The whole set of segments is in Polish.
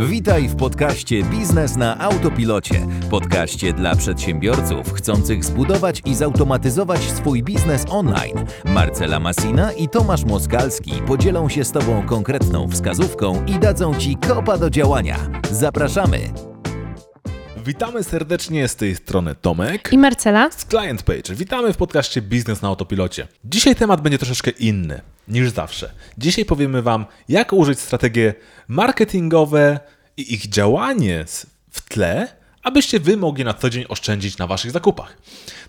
Witaj w podcaście Biznes na Autopilocie. Podcaście dla przedsiębiorców chcących zbudować i zautomatyzować swój biznes online. Marcela Masina i Tomasz Moskalski podzielą się z Tobą konkretną wskazówką i dadzą Ci kopa do działania. Zapraszamy! Witamy serdecznie z tej strony Tomek I Marcela? z Client Page. Witamy w podcaście Biznes na Autopilocie. Dzisiaj temat będzie troszeczkę inny niż zawsze. Dzisiaj powiemy Wam, jak użyć strategie marketingowe i ich działanie w tle, abyście Wy mogli na co dzień oszczędzić na Waszych zakupach.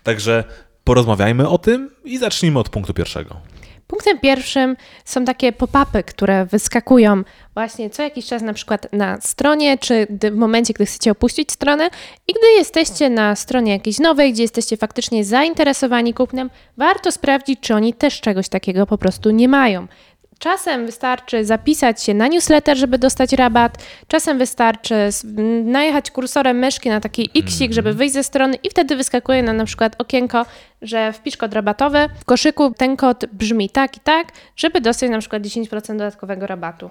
Także porozmawiajmy o tym i zacznijmy od punktu pierwszego. Punktem pierwszym są takie pop-upy, które wyskakują właśnie co jakiś czas na przykład na stronie, czy w momencie, gdy chcecie opuścić stronę i gdy jesteście na stronie jakiejś nowej, gdzie jesteście faktycznie zainteresowani kupnem, warto sprawdzić, czy oni też czegoś takiego po prostu nie mają. Czasem wystarczy zapisać się na newsletter, żeby dostać rabat. Czasem wystarczy najechać kursorem myszki na taki xik, żeby wyjść ze strony i wtedy wyskakuje nam na przykład okienko, że wpisz kod rabatowy. W koszyku ten kod brzmi tak i tak, żeby dostać na przykład 10% dodatkowego rabatu.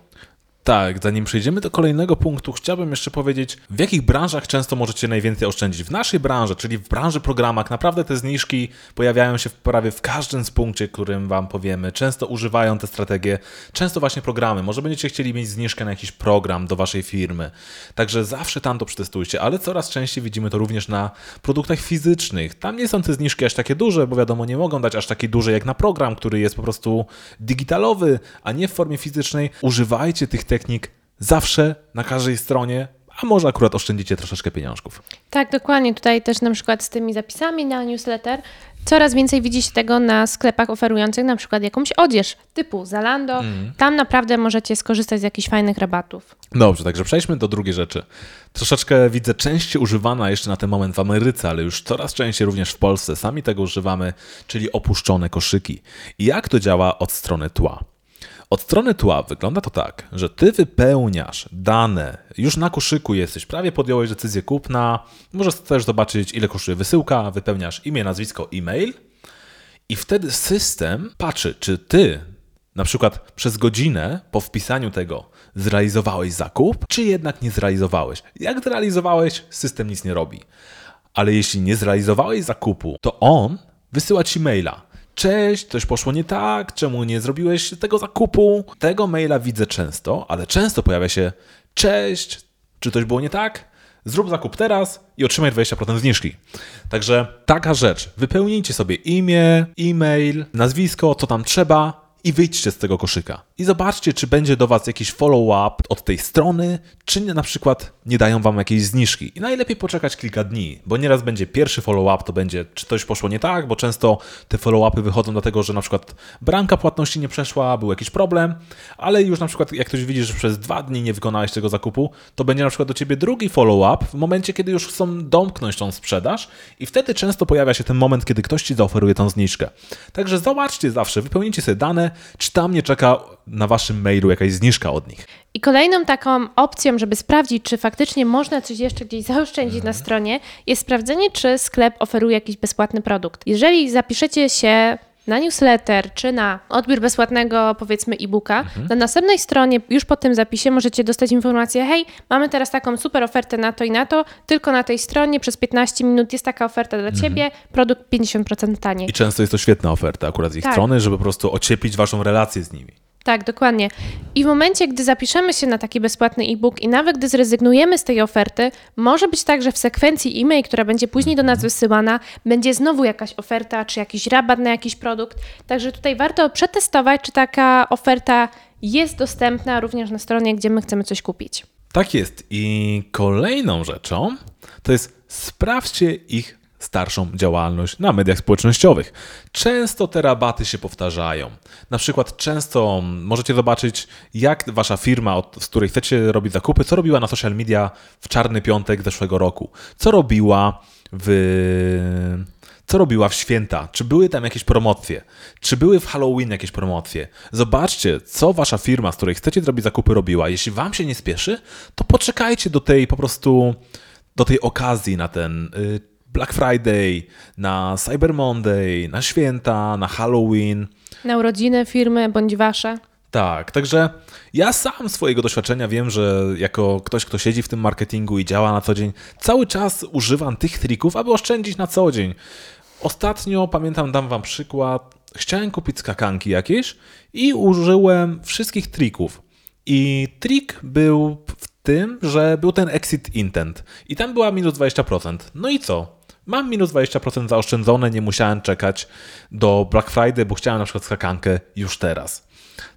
Tak, zanim przejdziemy do kolejnego punktu, chciałbym jeszcze powiedzieć, w jakich branżach często możecie najwięcej oszczędzić. W naszej branży, czyli w branży programach, naprawdę te zniżki pojawiają się prawie w każdym z punkcie, którym Wam powiemy. Często używają te strategie, często właśnie programy. Może będziecie chcieli mieć zniżkę na jakiś program do Waszej firmy. Także zawsze tam to przetestujcie, ale coraz częściej widzimy to również na produktach fizycznych. Tam nie są te zniżki aż takie duże, bo wiadomo, nie mogą dać aż takiej dużej jak na program, który jest po prostu digitalowy, a nie w formie fizycznej. Używajcie tych technik zawsze, na każdej stronie, a może akurat oszczędzicie troszeczkę pieniążków. Tak, dokładnie. Tutaj też na przykład z tymi zapisami na newsletter coraz więcej widzi się tego na sklepach oferujących na przykład jakąś odzież typu Zalando. Tam naprawdę możecie skorzystać z jakichś fajnych rabatów. Dobrze, także przejdźmy do drugiej rzeczy. Troszeczkę widzę częściej używana jeszcze na ten moment w Ameryce, ale już coraz częściej również w Polsce. Sami tego używamy, czyli opuszczone koszyki. I jak to działa od strony tła? Od strony tła wygląda to tak, że ty wypełniasz dane, już na koszyku jesteś, prawie podjąłeś decyzję kupna, możesz też zobaczyć ile kosztuje wysyłka, wypełniasz imię, nazwisko, e-mail i wtedy system patrzy, czy ty na przykład przez godzinę po wpisaniu tego zrealizowałeś zakup, czy jednak nie zrealizowałeś. Jak zrealizowałeś, system nic nie robi. Ale jeśli nie zrealizowałeś zakupu, to on wysyła ci maila. Cześć, coś poszło nie tak, czemu nie zrobiłeś tego zakupu? Tego maila widzę często, ale często pojawia się cześć, czy coś było nie tak? Zrób zakup teraz i otrzymaj 20% zniżki. Także taka rzecz. Wypełnijcie sobie imię, e-mail, nazwisko, co tam trzeba i wyjdźcie z tego koszyka. I zobaczcie, czy będzie do Was jakiś follow-up od tej strony, czy na przykład nie dają Wam jakiejś zniżki. I najlepiej poczekać kilka dni, bo nieraz będzie pierwszy follow-up, to będzie, czy coś poszło nie tak, bo często te follow-upy wychodzą dlatego, że na przykład bramka płatności nie przeszła, był jakiś problem, ale już na przykład jak ktoś widzi, że przez dwa dni nie wykonałeś tego zakupu, to będzie na przykład do Ciebie drugi follow-up w momencie, kiedy już chcą domknąć tą sprzedaż i wtedy często pojawia się ten moment, kiedy ktoś Ci zaoferuje tą zniżkę. Także zobaczcie zawsze, wypełnijcie sobie dane, czy tam nie czeka na Waszym mailu jakaś zniżka od nich. I kolejną taką opcją, żeby sprawdzić, czy faktycznie można coś jeszcze gdzieś zaoszczędzić na stronie, jest sprawdzenie, czy sklep oferuje jakiś bezpłatny produkt. Jeżeli zapiszecie się na newsletter czy na odbiór bezpłatnego, powiedzmy, e-booka, na następnej stronie, już po tym zapisie, możecie dostać informację: hej, mamy teraz taką super ofertę na to i na to, tylko na tej stronie przez 15 minut jest taka oferta dla ciebie, produkt 50% taniej. I często jest to świetna oferta akurat z ich Tak. strony, żeby po prostu ocieplić Waszą relację z nimi. Tak, dokładnie. I w momencie, gdy zapiszemy się na taki bezpłatny e-book i nawet gdy zrezygnujemy z tej oferty, może być tak, że w sekwencji e-mail, która będzie później do nas wysyłana, będzie znowu jakaś oferta, czy jakiś rabat na jakiś produkt. Także tutaj warto przetestować, czy taka oferta jest dostępna również na stronie, gdzie my chcemy coś kupić. Tak jest. I kolejną rzeczą to jest sprawdźcie ich starszą działalność na mediach społecznościowych. Często te rabaty się powtarzają. Na przykład często możecie zobaczyć, jak wasza firma, z której chcecie robić zakupy, co robiła na social media w czarny piątek zeszłego roku. Co robiła w co robiła w święta? Czy były tam jakieś promocje? Czy były w Halloween jakieś promocje? Zobaczcie, co wasza firma, z której chcecie zrobić zakupy, robiła. Jeśli wam się nie spieszy, to poczekajcie do tej po prostu, do tej okazji na ten y, Black Friday, na Cyber Monday, na święta, na Halloween. Na urodziny firmy bądź wasze. Tak, także ja sam swojego doświadczenia wiem, że jako ktoś, kto siedzi w tym marketingu i działa na co dzień, cały czas używam tych trików, aby oszczędzić na co dzień. Ostatnio, pamiętam, dam wam przykład, chciałem kupić skakanki jakieś i użyłem wszystkich trików. I trik był w tym, że był ten exit intent i tam była minus 20%. No i co? Mam minus 20% zaoszczędzone, nie musiałem czekać do Black Friday, bo chciałem na przykład skakankę już teraz.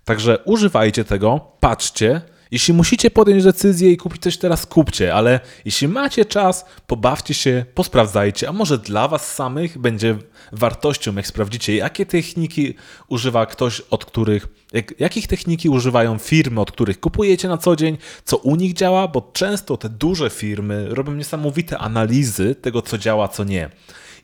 Także używajcie tego, patrzcie. Jeśli musicie podjąć decyzję i kupić coś teraz, kupcie, ale jeśli macie czas, pobawcie się, posprawdzajcie, a może dla Was samych będzie wartością, jak sprawdzicie, jakie techniki używa ktoś, od których, jak, jakich techniki używają firmy, od których kupujecie na co dzień, co u nich działa, bo często te duże firmy robią niesamowite analizy tego, co działa, co nie.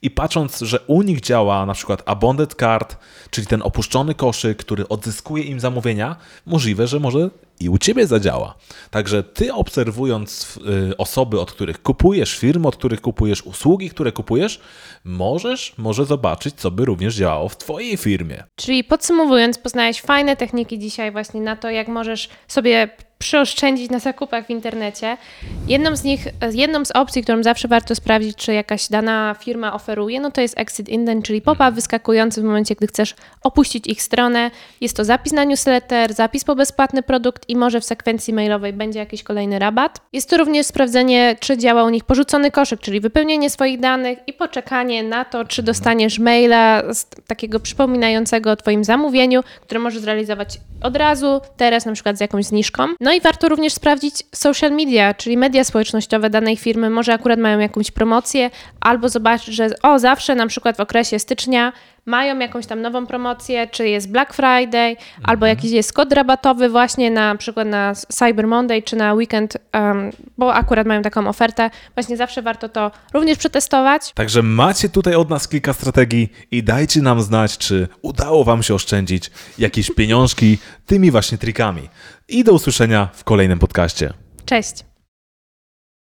I patrząc, że u nich działa na przykład Abandoned Card, czyli ten opuszczony koszyk, który odzyskuje im zamówienia, możliwe, że może i u ciebie zadziała. Także ty obserwując y, osoby, od których kupujesz, firmy, od których kupujesz, usługi, które kupujesz, możesz może zobaczyć, co by również działało w twojej firmie. Czyli podsumowując, poznałeś fajne techniki dzisiaj właśnie na to, jak możesz sobie przyoszczędzić na zakupach w internecie. Jedną z nich, jedną z opcji, którą zawsze warto sprawdzić, czy jakaś dana firma oferuje, no to jest exit indent, czyli pop-up wyskakujący w momencie, gdy chcesz opuścić ich stronę. Jest to zapis na newsletter, zapis po bezpłatny produkt i może w sekwencji mailowej będzie jakiś kolejny rabat. Jest to również sprawdzenie, czy działa u nich porzucony koszyk, czyli wypełnienie swoich danych i poczekanie na to, czy dostaniesz maila z takiego przypominającego o Twoim zamówieniu, które możesz zrealizować od razu, teraz na przykład z jakąś zniżką. No i warto również sprawdzić social media, czyli media społecznościowe danej firmy. Może akurat mają jakąś promocję, albo zobaczyć, że o, zawsze na przykład w okresie stycznia mają jakąś tam nową promocję, czy jest Black Friday, albo jakiś jest kod rabatowy właśnie na przykład na Cyber Monday, czy na weekend, um, bo akurat mają taką ofertę. Właśnie zawsze warto to również przetestować. Także macie tutaj od nas kilka strategii i dajcie nam znać, czy udało Wam się oszczędzić jakieś pieniążki tymi właśnie trikami. I do usłyszenia w kolejnym podcaście. Cześć!